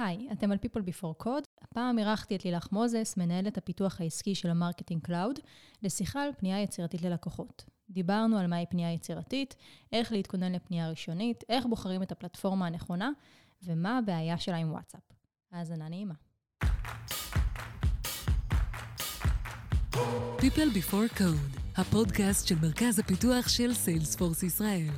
היי, אתם על People Before Code. הפעם אירחתי את לילך מוזס, מנהלת הפיתוח העסקי של ה Marketing Cloud, לשיחה על פנייה יצירתית ללקוחות. דיברנו על מהי פנייה יצירתית, איך להתכונן לפנייה ראשונית, איך בוחרים את הפלטפורמה הנכונה, ומה הבעיה שלה עם וואטסאפ. האזנה נעימה. People Before Code, הפודקאסט של מרכז הפיתוח של Salesforce ישראל.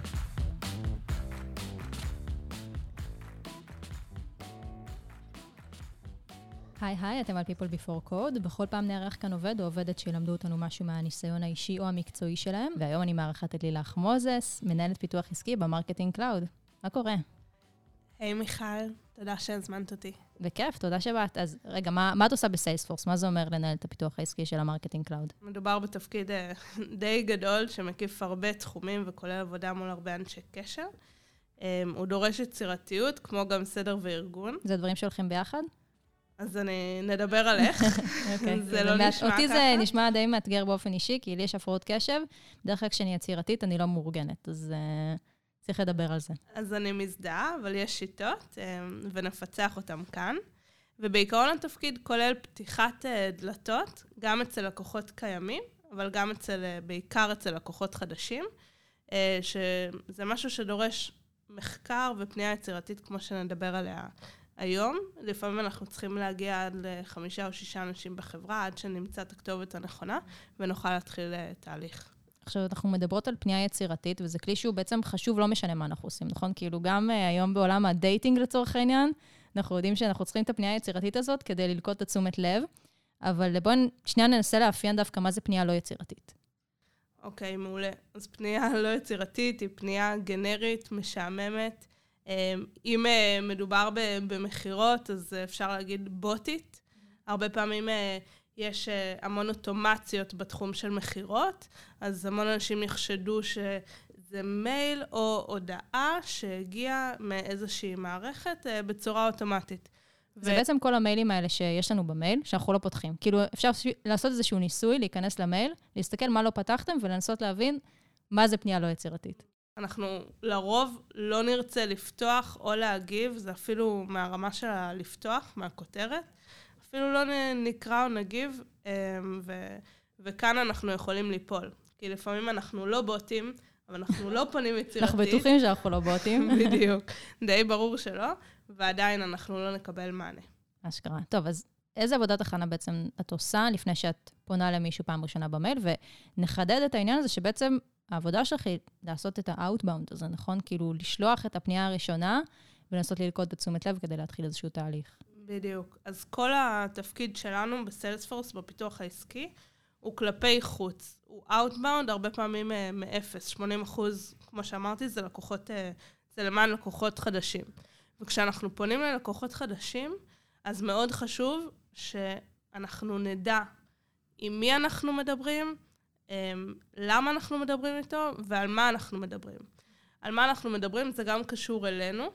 היי היי, אתם על People Before Code. בכל פעם נארח כאן עובד או עובדת שילמדו אותנו משהו מהניסיון האישי או המקצועי שלהם, והיום אני מארחת את לילך מוזס, מנהלת פיתוח עסקי ב Marketing Cloud. מה קורה? היי היי, מיכל, תודה שהזמנת אותי. בכיף, תודה שבאת. אז רגע, מה, מה את עושה ב Salesforce? מה זה אומר לנהל את הפיתוח העסקי של ה Marketing Cloud? מדובר בתפקיד אה, די גדול, שמקיף הרבה תחומים וכולל עבודה מול הרבה אנשי קשר. אמ, הוא דורש יצירתיות, כמו גם סדר וארגון. זה דברים שהולכים ביחד? אז אני נדבר על איך. אוקיי. זה לא נשמע ככה. אותי זה נשמע די מאתגר באופן אישי, כי לי יש הפרעות קשב. בדרך כלל כשאני יצירתית, אני לא מאורגנת, אז uh, צריך לדבר על זה. אז אני מזדהה, אבל יש שיטות, um, ונפצח אותן כאן. ובעיקרון התפקיד כולל פתיחת uh, דלתות, גם אצל לקוחות קיימים, אבל גם אצל, uh, בעיקר אצל לקוחות חדשים, אה, שזה משהו שדורש מחקר ופנייה יצירתית, כמו שנדבר עליה היום. לפעמים אנחנו צריכים להגיע עד לחמישה או שישה אנשים בחברה, עד שנמצא את הכתובת הנכונה, ונוכל להתחיל אה, תהליך. עכשיו, אנחנו מדברות על פנייה יצירתית, וזה כלי שהוא בעצם חשוב, לא משנה מה אנחנו עושים, נכון? כאילו, גם אה, היום בעולם ה dating לצורך העניין, אנחנו יודעים שאנחנו צריכים את הפנייה היצירתית הזאת כדי ללכוד את תשומת לב, אבל בואו שנייה ננסה לאפיין דווקא מה זה פנייה לא יצירתית. אוקיי, okay, מעולה. אז פנייה לא יצירתית היא פנייה גנרית, משעממת. אם מדובר במכירות, אז אפשר להגיד בוטית. הרבה פעמים יש המון אוטומציות בתחום של מכירות, אז המון אנשים יחשדו שזה מייל או הודעה שהגיעה מאיזושהי מערכת בצורה אוטומטית. זה ו... בעצם כל המיילים האלה שיש לנו במייל, שאנחנו לא פותחים. כאילו, אפשר לעשות איזשהו ניסוי, להיכנס למייל, להסתכל מה לא פתחתם ולנסות להבין מה זה פנייה לא יצירתית. אנחנו לרוב לא נרצה לפתוח או להגיב, זה אפילו מהרמה של הלפתוח, מהכותרת. אפילו לא נקרא או נגיב, ו- וכאן אנחנו יכולים ליפול. כי לפעמים אנחנו לא בוטים, אבל אנחנו לא פונים יצירתית. אנחנו בטוחים שאנחנו לא בוטים. בדיוק. די ברור שלא, ועדיין אנחנו לא נקבל מענה. אשכרה. טוב, אז איזה עבודת הכנה בעצם את עושה לפני שאת פונה למישהו פעם ראשונה במייל? ונחדד את העניין הזה שבעצם העבודה שלך היא לעשות את ה-outbound הזה, נכון? כאילו, לשלוח את הפנייה הראשונה ולנסות ללכוד בתשומת לב כדי להתחיל איזשהו תהליך. בדיוק. אז כל התפקיד שלנו בסיילספורס, בפיתוח העסקי, הוא כלפי חוץ. הוא outbound, הרבה פעמים אה, מאפס. 80 אחוז, כמו שאמרתי, זה לקוחות, אה, זה למען לקוחות חדשים. וכשאנחנו פונים ללקוחות חדשים, אז מאוד חשוב שאנחנו נדע עם מי אנחנו מדברים, למה אנחנו מדברים איתו ועל מה אנחנו מדברים. על מה אנחנו מדברים זה גם קשור אלינו,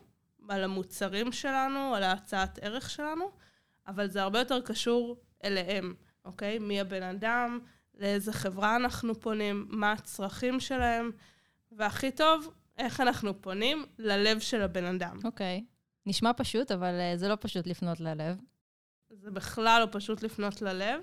על המוצרים שלנו, על ההצעת ערך שלנו, אבל זה הרבה יותר קשור אליהם, אוקיי? מי הבן אדם, לאיזה חברה אנחנו פונים, מה הצרכים שלהם, והכי טוב, איך אנחנו פונים ללב של הבן אדם. אוקיי. נשמע פשוט, אבל uh, זה לא פשוט לפנות ללב. זה בכלל לא פשוט לפנות ללב.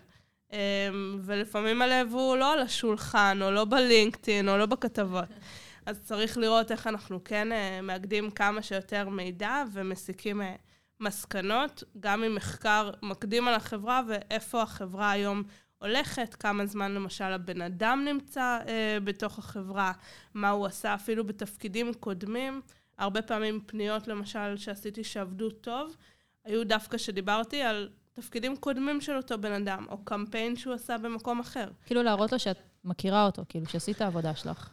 אמ, ולפעמים הלב הוא לא על השולחן, או לא בלינקדאין, או לא בכתבות. אז צריך לראות איך אנחנו כן אה, מאגדים כמה שיותר מידע ומסיקים אה, מסקנות, גם עם מחקר מקדים על החברה ואיפה החברה היום הולכת, כמה זמן למשל הבן אדם נמצא אה, בתוך החברה, מה הוא עשה אפילו בתפקידים קודמים. הרבה פעמים פניות למשל שעשיתי שעבדו טוב, היו דווקא שדיברתי על תפקידים קודמים של אותו בן אדם, או קמפיין שהוא עשה במקום אחר. כאילו להראות לו שאת מכירה אותו, כאילו שעשית העבודה שלך.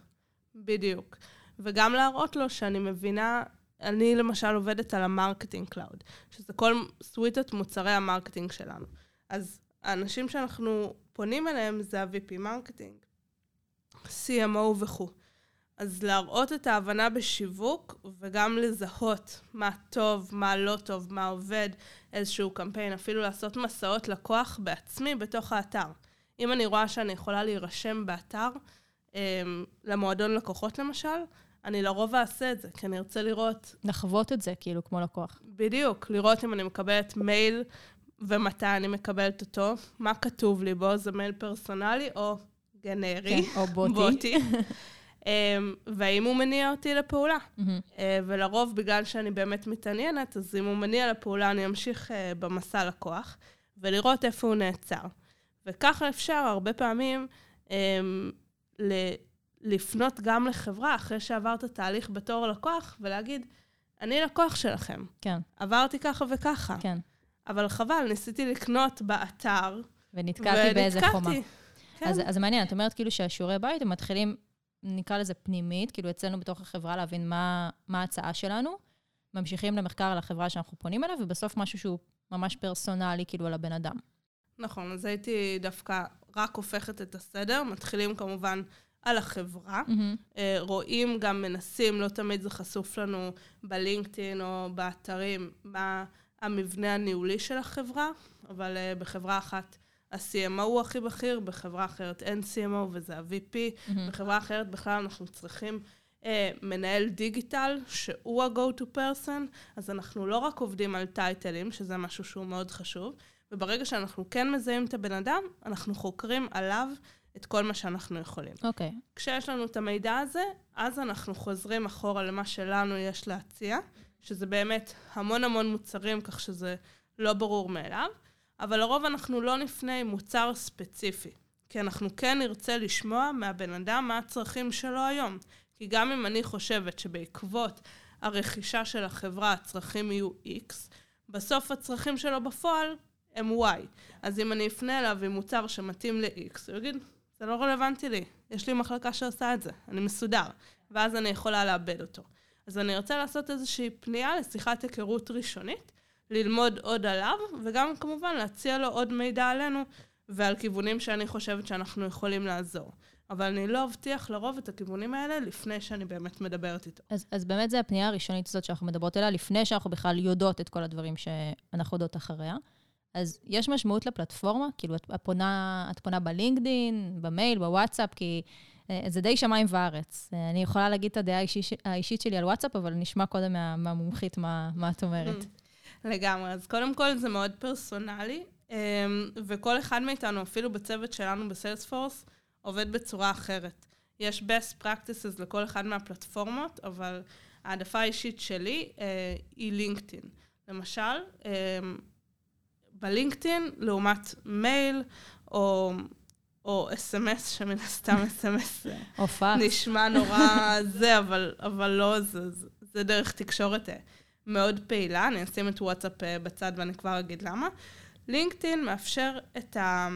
בדיוק. וגם להראות לו שאני מבינה, אני למשל עובדת על המרקטינג קלאוד, שזה כל סוויטת מוצרי ה marketing שלנו. אז האנשים שאנחנו פונים אליהם זה ה-VP marketing, CMO וכו'. אז להראות את ההבנה בשיווק וגם לזהות מה טוב, מה לא טוב, מה עובד, איזשהו קמפיין, אפילו לעשות מסעות לקוח בעצמי בתוך האתר. אם אני רואה שאני יכולה להירשם באתר, אמ, למועדון לקוחות למשל, אני לרוב אעשה את זה, כי אני ארצה לראות... לחוות את זה, כאילו, כמו לקוח. בדיוק, לראות אם אני מקבלת מייל ומתי אני מקבלת אותו, מה כתוב לי בו, זה מייל פרסונלי או גנרי. כן, או בוטי. בוטי. אמ, והאם הוא מניע אותי לפעולה. אה, ולרוב, בגלל שאני באמת מתעניינת, אז אם הוא מניע לפעולה, אני אמשיך אה, במסע לקוח, ולראות איפה הוא נעצר. וככה אפשר הרבה פעמים אמ, ל- לפנות גם לחברה, אחרי שעברת תהליך בתור לקוח, ולהגיד, אני לקוח שלכם, כן, עברתי ככה וככה. כן. אבל חבל, ניסיתי לקנות באתר, ונתקעתי באיזה חומה. כן. אז, אז מעניין, את אומרת כאילו שהשיעורי בית הם מתחילים, נקרא לזה פנימית, כאילו אצלנו בתוך החברה להבין מה, מה ההצעה שלנו, ממשיכים למחקר על החברה שאנחנו פונים אליה, ובסוף משהו שהוא ממש פרסונלי, כאילו על הבן אדם. נכון, אז הייתי דווקא רק הופכת את הסדר. מתחילים כמובן על החברה. אה, רואים, גם מנסים, לא תמיד זה חשוף לנו בלינקדאין או באתרים, מה המבנה הניהולי של החברה, אבל אה, בחברה אחת ה-CMO הוא הכי בכיר, בחברה אחרת אין CMO וזה ה-VP, בחברה אחרת בכלל אנחנו צריכים אה, מנהל דיגיטל, שהוא ה-go to person, אז אנחנו לא רק עובדים על טייטלים, שזה משהו שהוא מאוד חשוב, וברגע שאנחנו כן מזהים את הבן אדם, אנחנו חוקרים עליו את כל מה שאנחנו יכולים. אוקיי. כשיש לנו את המידע הזה, אז אנחנו חוזרים אחורה למה שלנו יש להציע, שזה באמת המון המון מוצרים, כך שזה לא ברור מאליו, אבל לרוב אנחנו לא נפנה עם מוצר ספציפי, כי אנחנו כן נרצה לשמוע מהבן אדם מה הצרכים שלו היום. כי גם אם אני חושבת שבעקבות הרכישה של החברה הצרכים יהיו X, בסוף הצרכים שלו בפועל הם Y. אז אם אני אפנה אליו עם מוצר שמתאים ל-X, הוא יגיד, זה לא רלוונטי לי, יש לי מחלקה שעושה את זה, אני מסודר, ואז אני יכולה לאבד אותו. אז אני ארצה לעשות איזושהי פנייה לשיחת היכרות ראשונית, ללמוד עוד עליו, וגם כמובן להציע לו עוד מידע עלינו ועל כיוונים שאני חושבת שאנחנו יכולים לעזור. אבל אני לא אבטיח לרוב את הכיוונים האלה לפני שאני באמת מדברת איתו. אז, אז באמת זה הפנייה הראשונית הזאת שאנחנו מדברות עליה, לפני שאנחנו בכלל יודעות את כל הדברים שאנחנו יודעות אחריה. אז יש משמעות לפלטפורמה? כאילו, את, את, פונה, את פונה בלינקדין, במייל, בוואטסאפ, כי אה, זה די שמיים וארץ. אה, אני יכולה להגיד את הדעה האישית, האישית שלי על וואטסאפ, אבל נשמע קודם מה, מהמומחית מה, מה את אומרת. לגמרי. אז קודם כל זה מאוד פרסונלי, אמ, וכל אחד מאיתנו, אפילו בצוות שלנו בסיילספורס, עובד בצורה אחרת. יש best practices לכל אחד מהפלטפורמות, אבל העדפה האישית שלי אה, היא לינקדאין. למשל, אה, בלינקדאין, לעומת מייל או, או אס.אם.אס, שמן הסתם אס.אם.אס. נשמע נורא זה, אבל, אבל לא, זה, זה, זה דרך תקשורת אה, מאוד פעילה. אני אשים את וואטסאפ אה, בצד ואני כבר אגיד למה. לינקדאין מאפשר את, ה,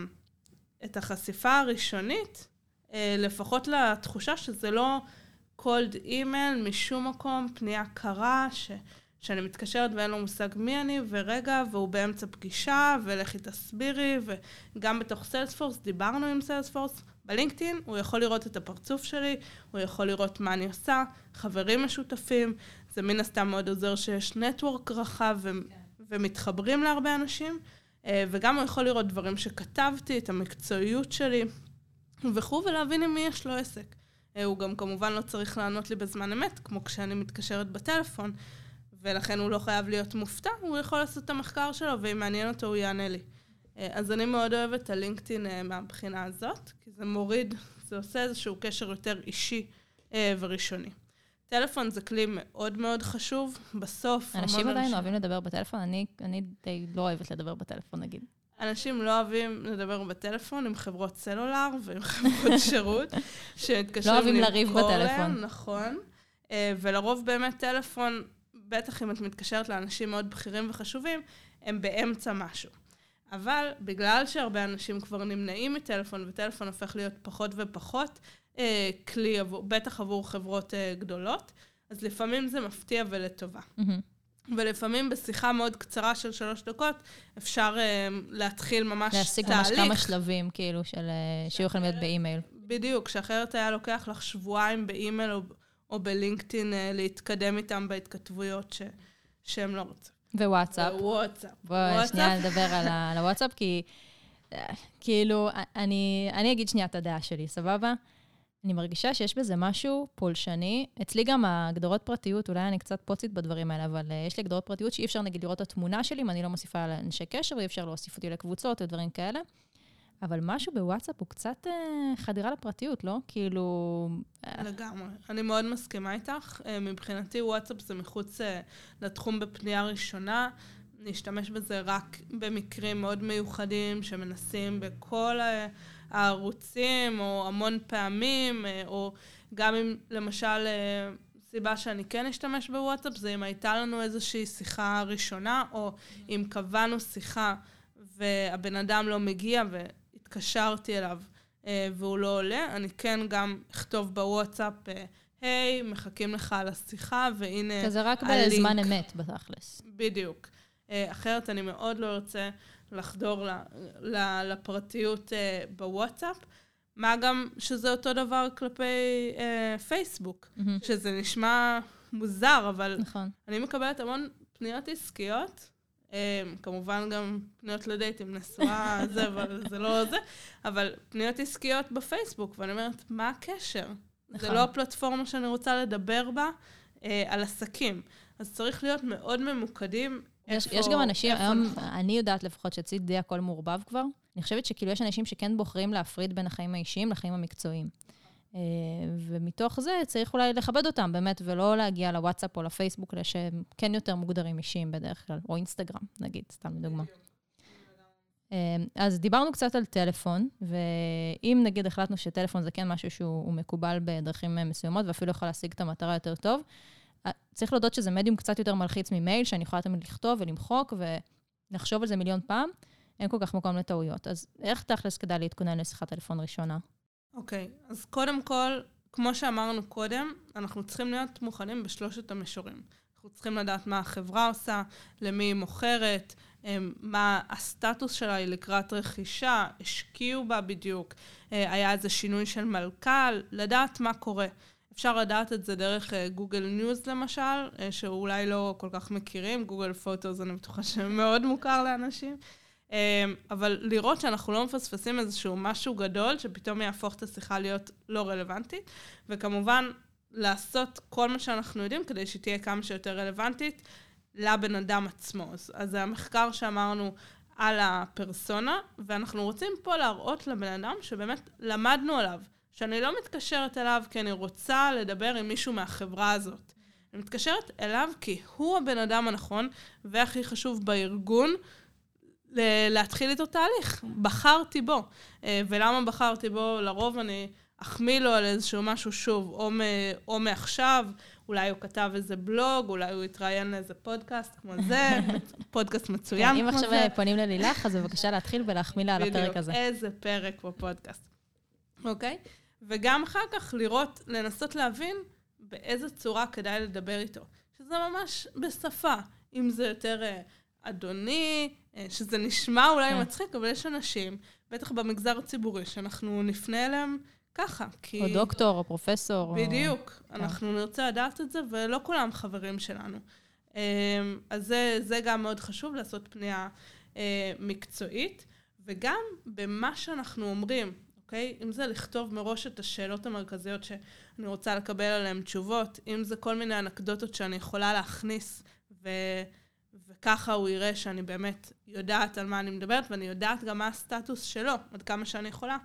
את החשיפה הראשונית, אה, לפחות לתחושה שזה לא cold email משום מקום, פנייה קרה, ש, שאני מתקשרת ואין לו מושג מי אני, ורגע, והוא באמצע פגישה, ולכי תסבירי, וגם בתוך סיילספורס, דיברנו עם סיילספורס. בלינקדאין הוא יכול לראות את הפרצוף שלי, הוא יכול לראות מה אני עושה, חברים משותפים, זה מן הסתם מאוד עוזר שיש נטוורק רחב ו- ומתחברים להרבה אנשים, אה, וגם הוא יכול לראות דברים שכתבתי, את המקצועיות שלי וכו', ולהבין עם מי יש לו עסק. אה, הוא גם כמובן לא צריך לענות לי בזמן אמת, כמו כשאני מתקשרת בטלפון, ולכן הוא לא חייב להיות מופתע, הוא יכול לעשות את המחקר שלו, ואם מעניין אותו הוא יענה לי. אה, אז אני מאוד אוהבת את הלינקדאין מהבחינה הזאת, כי זה מוריד, זה עושה איזשהו קשר יותר אישי וראשוני. טלפון זה כלי מאוד מאוד חשוב, בסוף... אנשים עדיין אוהבים לדבר בטלפון, אני, אני די לא אוהבת לדבר בטלפון, נגיד. אנשים לא אוהבים לדבר בטלפון עם חברות סלולר ועם חברות שירות, שמתקשרים לא אוהבים לריב בטלפון. נכון. אה, ולרוב באמת טלפון, בטח אם את מתקשרת לאנשים מאוד בכירים וחשובים, הם באמצע משהו. אבל בגלל שהרבה אנשים כבר נמנעים מטלפון, וטלפון הופך להיות פחות ופחות אה, כלי, עבור, בטח עבור חברות אה, גדולות, אז לפעמים זה מפתיע ולטובה. מהמם. ולפעמים בשיחה מאוד קצרה של שלוש דקות, אפשר אה, להתחיל ממש להשיג תהליך. ממש כמה שלבים, כאילו, של... אה, שיהיו יכולים להיות באימייל. בדיוק, שאחרת היה לוקח לך שבועיים באימייל או, או בלינקדאין אה, להתקדם איתם בהתכתבויות ש, שהם לא רוצים. ווואטסאפ. וואטסאפ. בואי שנייה נדבר על ה- על הוואטסאפ, כי אה, כאילו, אני, אני אגיד שנייה את הדעה שלי, סבבה? אני מרגישה שיש בזה משהו פולשני. אצלי גם ההגדרות פרטיות, אולי אני קצת פוצית בדברים האלה, אבל uh, יש לי הגדרות פרטיות שאי אפשר נגיד לראות את התמונה שלי אם אני לא מוסיפה על אנשי קשר, ואי אפשר להוסיף אותי לקבוצות ודברים כאלה. אבל משהו בוואטסאפ הוא קצת uh, חדירה לפרטיות, לא? כאילו... לגמרי. אני מאוד מסכימה איתך. מבחינתי וואטסאפ זה מחוץ uh, לתחום בפנייה ראשונה. נשתמש בזה רק במקרים מאוד מיוחדים שמנסים בכל הערוצים, או המון פעמים, או גם אם למשל סיבה שאני כן אשתמש בוואטסאפ זה אם הייתה לנו איזושהי שיחה ראשונה, או אם קבענו שיחה והבן אדם לא מגיע והתקשרתי אליו והוא לא עולה, אני כן גם אכתוב בוואטסאפ היי, מחכים לך על השיחה, והנה הלינק. כזה רק בזמן אמת, בתכלס. בדיוק. אה, אחרת אני מאוד לא ארצה לחדור לפרטיות אה, בוואטסאפ. מה גם שזה אותו דבר כלפי אה, פייסבוק, mm-hmm. שזה נשמע מוזר, אבל נכון. אני מקבלת המון פניות עסקיות, אה, כמובן גם פניות לדייטים, נשואה, זה, אבל זה לא זה, אבל פניות עסקיות בפייסבוק, ואני אומרת, מה הקשר? נכון. זה לא הפלטפורמה שאני רוצה לדבר בה אה, על עסקים. אז צריך להיות מאוד ממוקדים יש, יש גם אנשים, היום. אני יודעת לפחות שאצלי די הכל מעורבב כבר. אני חושבת שכאילו יש אנשים שכן בוחרים להפריד בין החיים האישיים לחיים המקצועיים. אה, ומתוך זה צריך אולי לכבד אותם, באמת, ולא להגיע לוואטסאפ או לפייסבוק, שהם כן יותר מוגדרים אישיים בדרך כלל, או אינסטגרם, נגיד, סתם לדוגמה. אה, אז דיברנו קצת על טלפון, ואם נגיד החלטנו שטלפון זה כן משהו שהוא מקובל בדרכים מסוימות, ואפילו יכול להשיג את המטרה יותר טוב, צריך להודות שזה מדיום קצת יותר מלחיץ ממייל, שאני יכולה תמיד לכתוב ולמחוק ולחשוב על זה מיליון פעם. אין כל כך מקום לטעויות. אז איך תכלס כדאי להתכונן לשיחת טלפון ראשונה? אוקיי, okay, אז קודם כל, כמו שאמרנו קודם, אנחנו צריכים להיות מוכנים בשלושת המישורים. אנחנו צריכים לדעת מה החברה עושה, למי היא מוכרת, אמ, מה הסטטוס שלה היא לקראת רכישה, השקיעו בה בדיוק, אה, היה איזה שינוי של מנכ"ל, לדעת מה קורה. אפשר לדעת את זה דרך Google uh, News למשל, uh, שאולי לא כל כך מכירים, Google Photos אני בטוחה שמאוד מוכר לאנשים. Um, אבל לראות שאנחנו לא מפספסים איזשהו משהו גדול, שפתאום יהפוך את השיחה להיות לא רלוונטית, וכמובן לעשות כל מה שאנחנו יודעים כדי שהיא תהיה כמה שיותר רלוונטית לבן אדם עצמו. אז זה המחקר שאמרנו על הפרסונה, ואנחנו רוצים פה להראות לבן אדם שבאמת למדנו עליו. שאני לא מתקשרת אליו כי אני רוצה לדבר עם מישהו מהחברה הזאת. אני מתקשרת אליו כי הוא הבן אדם הנכון, והכי חשוב בארגון, להתחיל איתו תהליך. בחרתי בו. אה, ולמה בחרתי בו? לרוב אני אחמיא לו על איזשהו משהו שוב, או, מ, או מעכשיו, אולי הוא כתב איזה בלוג, אולי הוא התראיין לאיזה פודקאסט כמו זה, פודקאסט מצוין כמו זה. אם עכשיו פונים ללילך, אז בבקשה להתחיל ולהחמיא לה על הפרק הזה. בדיוק, איזה פרק בפודקאסט. אוקיי? Okay? וגם אחר כך לראות, לנסות להבין באיזה צורה כדאי לדבר איתו. שזה ממש בשפה. אם זה יותר אה, אדוני, אה, שזה נשמע אולי כן. מצחיק, אבל יש אנשים, בטח במגזר הציבורי, שאנחנו נפנה אליהם ככה, כי... או דוקטור, או פרופסור. בדיוק. או... כן. אנחנו כן. נרצה לדעת את זה, ולא כולם חברים שלנו. אה, אז זה, זה גם מאוד חשוב, לעשות פנייה מקצועית, וגם במה שאנחנו אומרים. אוקיי? אם זה לכתוב מראש את השאלות המרכזיות שאני רוצה לקבל עליהן תשובות, אם זה כל מיני אנקדוטות שאני יכולה להכניס, ו... וככה הוא יראה שאני באמת יודעת על מה אני מדברת, ואני יודעת גם מה הסטטוס שלו, עד כמה שאני יכולה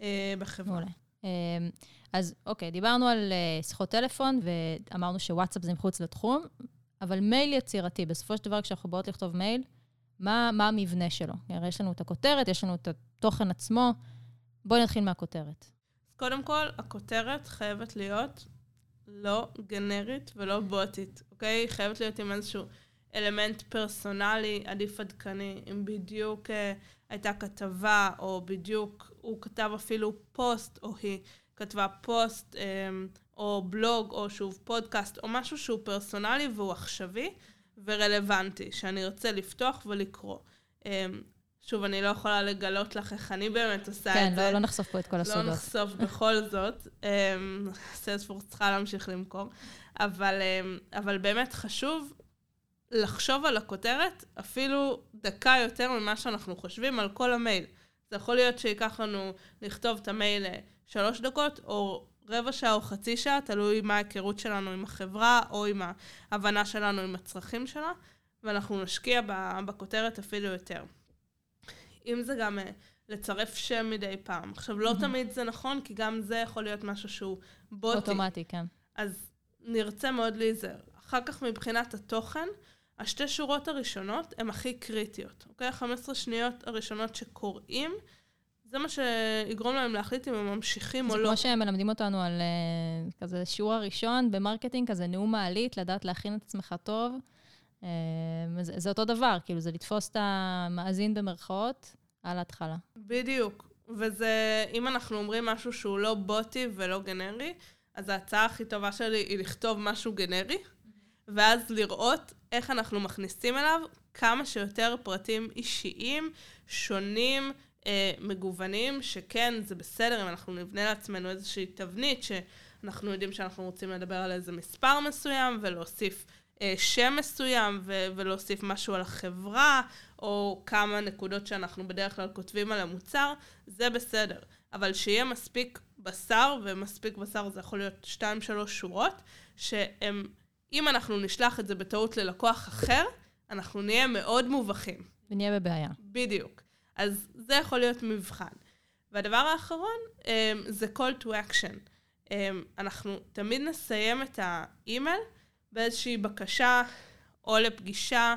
אה, בחברה. מעולה. אה, אז אוקיי, דיברנו על אה, שיחות טלפון, ואמרנו שוואטסאפ זה מחוץ לתחום, אבל מייל יצירתי, בסופו של דבר כשאנחנו באות לכתוב מייל, מה, מה המבנה שלו? הרי יש לנו את הכותרת, יש לנו את התוכן עצמו, בואי נתחיל מהכותרת. קודם כל, הכותרת חייבת להיות לא גנרית ולא בוטית, אוקיי? חייבת להיות עם איזשהו אלמנט פרסונלי, עדיף עדכני. אם בדיוק uh, הייתה כתבה, או בדיוק הוא כתב אפילו פוסט, או היא כתבה פוסט, um, או בלוג, או שוב פודקאסט, או משהו שהוא פרסונלי והוא עכשווי ורלוונטי, שאני ארצה לפתוח ולקרוא. Um, שוב, אני לא יכולה לגלות לך איך אני באמת עושה כן, את לא, זה. כן, לא, נחשוף פה את כל הסודות. לא נחשוף בכל זאת. סיילספורס צריכה להמשיך למכור. אבל, אמ, אבל באמת חשוב לחשוב על הכותרת אפילו דקה יותר ממה שאנחנו חושבים על כל המייל. זה יכול להיות שייקח לנו לכתוב את המייל שלוש דקות, או רבע שעה או חצי שעה, תלוי מה ההיכרות שלנו עם החברה, או עם ההבנה שלנו עם הצרכים שלה, ואנחנו נשקיע בכותרת אפילו יותר. אם זה גם אה, לצרף שם מדי פעם. עכשיו, לא mm-hmm. תמיד זה נכון, כי גם זה יכול להיות משהו שהוא בוטי. אוטומטי, כן. אז נרצה מאוד להיזהר. אחר כך, מבחינת התוכן, השתי שורות הראשונות הן הכי קריטיות, אוקיי? ה-15 שניות הראשונות שקוראים, זה מה שיגרום להם להחליט אם הם ממשיכים או לא. זה כמו שהם מלמדים אותנו על uh, כזה שיעור הראשון ב marketing, כזה נאום מעלית, לדעת להכין את עצמך טוב. Uh, זה, זה אותו דבר, כאילו, זה לתפוס את המאזין במרכאות על ההתחלה. בדיוק. וזה, אם אנחנו אומרים משהו שהוא לא בוטי ולא גנרי, אז ההצעה הכי טובה שלי היא לכתוב משהו גנרי, ואז לראות איך אנחנו מכניסים אליו כמה שיותר פרטים אישיים, שונים, אה, מגוונים, שכן, זה בסדר אם אנחנו נבנה לעצמנו איזושהי תבנית, שאנחנו יודעים שאנחנו רוצים לדבר על איזה מספר מסוים, ולהוסיף שם מסוים, ו- ולהוסיף משהו על החברה, או כמה נקודות שאנחנו בדרך כלל כותבים על המוצר, זה בסדר. אבל שיהיה מספיק בשר, ומספיק בשר זה יכול להיות 2-3 שורות, שהם, אם אנחנו נשלח את זה בטעות ללקוח אחר, אנחנו נהיה מאוד מובכים. ונהיה בבעיה. בדיוק. אז זה יכול להיות מבחן. והדבר האחרון um, זה call to action. Um, אנחנו תמיד נסיים את האימייל באיזושהי בקשה, או לפגישה,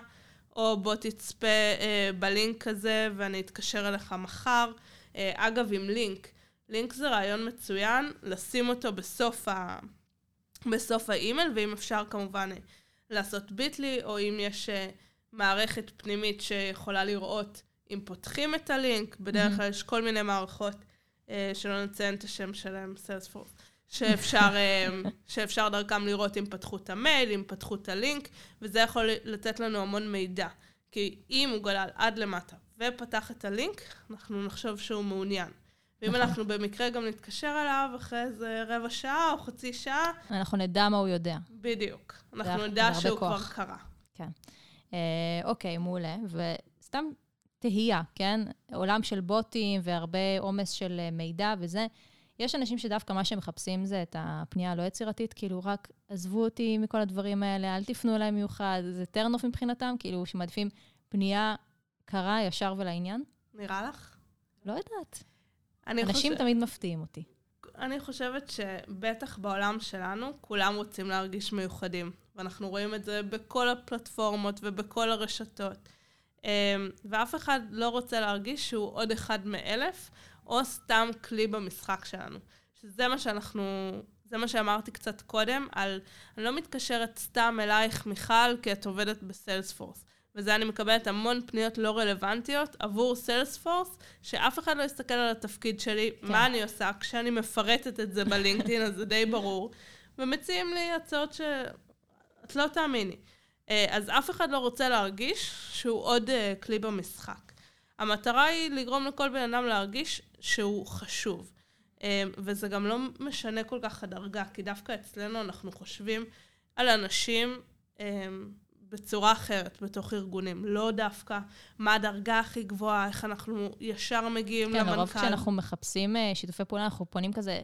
או בוא תצפה uh, בלינק הזה ואני אתקשר אליך מחר. Uh, אגב, עם לינק, לינק זה רעיון מצוין, לשים אותו בסוף, ה... בסוף האימייל, ואם אפשר כמובן לעשות ביטלי, או אם יש uh, מערכת פנימית שיכולה לראות אם פותחים את הלינק, בדרך כלל יש כל מיני מערכות, אה, שלא נציין את השם שלהם, סיילספורס, שאפשר, אה, שאפשר דרכם לראות אם פתחו את המייל, אם פתחו את הלינק, וזה יכול לתת לנו המון מידע. כי אם הוא גלל עד למטה ופתח את הלינק, אנחנו נחשוב שהוא מעוניין. ואם נכון. אנחנו במקרה גם נתקשר אליו אחרי איזה רבע שעה או חצי שעה... אנחנו נדע מה הוא יודע. בדיוק. אנחנו נדע שהוא כוח. כבר קרה. כן. אה, אוקיי, מעולה. וסתם תהייה, כן? עולם של בוטים והרבה עומס של אה, מידע וזה. יש אנשים שדווקא מה שהם מחפשים זה את הפנייה הלא יצירתית, כאילו רק עזבו אותי מכל הדברים האלה, אל תפנו אליי מיוחד, זה טרנוף מבחינתם, כאילו שמעדיפים פנייה קרה, ישר ולעניין. נראה לך? לא יודעת. אנשים חושב... תמיד מפתיעים אותי. אני חושבת שבטח בעולם שלנו, כולם רוצים להרגיש מיוחדים. ואנחנו רואים את זה בכל הפלטפורמות ובכל הרשתות. אמ, ואף אחד לא רוצה להרגיש שהוא עוד אחד מאלף, או סתם כלי במשחק שלנו. שזה מה שאנחנו, זה מה שאמרתי קצת קודם, על, אני לא מתקשרת סתם אלייך, מיכל, כי את עובדת בסיילספורס. וזה אני מקבלת המון פניות לא רלוונטיות עבור סיילספורס, שאף אחד לא יסתכל על התפקיד שלי, כן. מה אני עושה, כשאני מפרטת את זה בלינקדאין, אז זה די ברור, ומציעים לי הצעות שאת לא תאמיני. אה, אז אף אחד לא רוצה להרגיש שהוא עוד אה, כלי במשחק. המטרה היא לגרום לכל בן אדם להרגיש שהוא חשוב. אה, וזה גם לא משנה כל כך הדרגה, כי דווקא אצלנו אנחנו חושבים על אנשים בצורה אחרת בתוך ארגונים. לא דווקא מה הדרגה הכי גבוהה, איך אנחנו ישר מגיעים כן, למנכ"ל. כן, לרוב כשאנחנו מחפשים שיתופי פעולה, אנחנו פונים כזה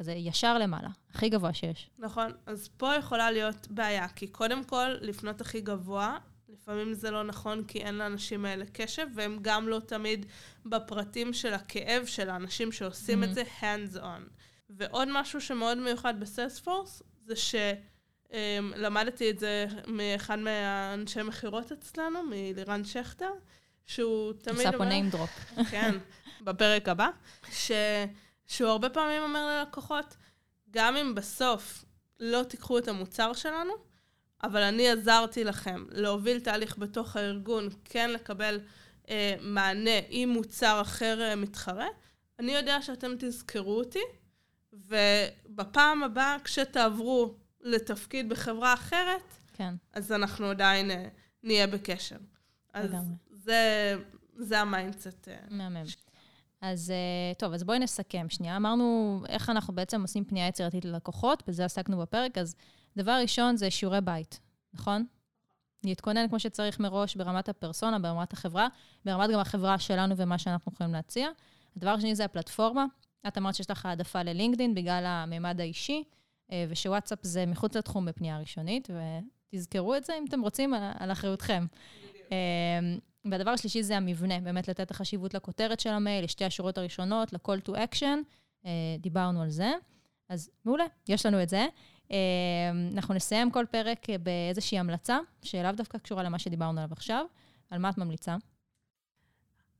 כזה ישר למעלה, הכי גבוה שיש. נכון, אז פה יכולה להיות בעיה, כי קודם כל, לפנות הכי גבוה, לפעמים זה לא נכון כי אין לאנשים האלה קשב, והם גם לא תמיד בפרטים של הכאב של האנשים שעושים mm-hmm. את זה hands on. ועוד משהו שמאוד מיוחד בסיילספורס, זה שלמדתי אמ, את זה מאחד מהאנשי מכירות אצלנו, מלירן שכטר, שהוא תמיד אומר... עושה פה name drop. כן, בפרק הבא. ש... שהוא הרבה פעמים אומר ללקוחות, גם אם בסוף לא תיקחו את המוצר שלנו, אבל אני עזרתי לכם להוביל תהליך בתוך הארגון, כן לקבל אה, מענה עם מוצר אחר אה, מתחרה, אני יודע שאתם תזכרו אותי, ובפעם הבאה, כשתעברו לתפקיד בחברה אחרת, כן. אז אנחנו עדיין אה, נהיה בקשר. אז זה, זה ה mindset. אה, מהמם. אז אה, טוב, אז בואי נסכם שנייה. אמרנו איך אנחנו בעצם עושים פנייה יצירתית ללקוחות, בזה עסקנו בפרק, אז דבר ראשון זה שיעורי בית, נכון? להתכונן כמו שצריך מראש ברמת הפרסונה, ברמת החברה, ברמת גם החברה שלנו ומה שאנחנו יכולים להציע. הדבר השני זה הפלטפורמה. את אמרת שיש לך העדפה ל LinkedIn בגלל הממד האישי, אה, שוואטסאפ זה מחוץ לתחום בפנייה ראשונית, ותזכרו את זה אם אתם רוצים, על אחריותכם. אה, והדבר השלישי זה המבנה, באמת לתת את החשיבות לכותרת של המייל, לשתי השורות הראשונות, ל-call to action, אה, דיברנו על זה. אז מעולה, יש לנו את זה. אנחנו נסיים כל פרק באיזושהי המלצה, שלאו דווקא קשורה למה שדיברנו עליו עכשיו. על מה את ממליצה?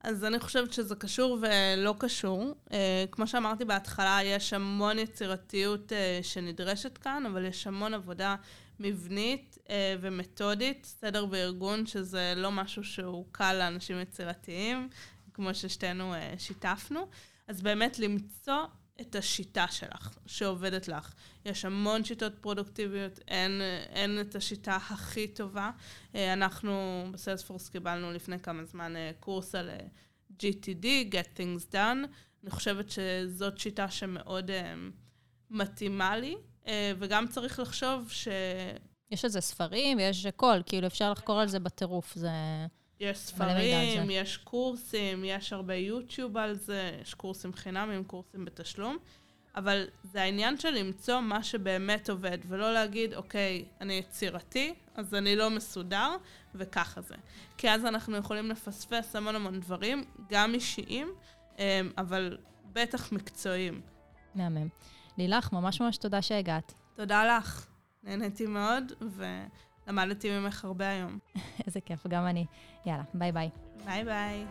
אז אני חושבת שזה קשור ולא קשור. Uh, כמו שאמרתי בהתחלה, יש המון יצירתיות uh, שנדרשת כאן, אבל יש המון עבודה מבנית ומתודית, סדר בארגון, שזה לא משהו שהוא קל לאנשים יצירתיים, כמו ששתינו שיתפנו. אז באמת למצוא את השיטה שלך, שעובדת לך. יש המון שיטות פרודוקטיביות, אין, אין את השיטה הכי טובה. אה, אנחנו בסיילספורס קיבלנו לפני כמה זמן אה, קורס על אה, GTD, Get Things Done. אני חושבת שזאת שיטה שמאוד מתאימה לי, וגם צריך לחשוב ש... יש על זה ספרים ויש הכל, כאילו אפשר לחקור על זה בטירוף, זה... יש ספרים, יש קורסים, יש הרבה יוטיוב על זה, יש קורסים חינמים, קורסים בתשלום, אבל זה העניין של למצוא מה שבאמת עובד, ולא להגיד, אוקיי, אני יצירתי, אז אני לא מסודר, וככה זה. כי אז אנחנו יכולים לפספס המון המון דברים, גם אישיים, אמ, אבל בטח מקצועיים. מהמם. לילך, ממש ממש תודה שהגעת. תודה לך. נהניתי מאוד, ו... למדתי ממך הרבה היום. איזה כיף, גם אני. יאללה, ביי ביי. ביי ביי.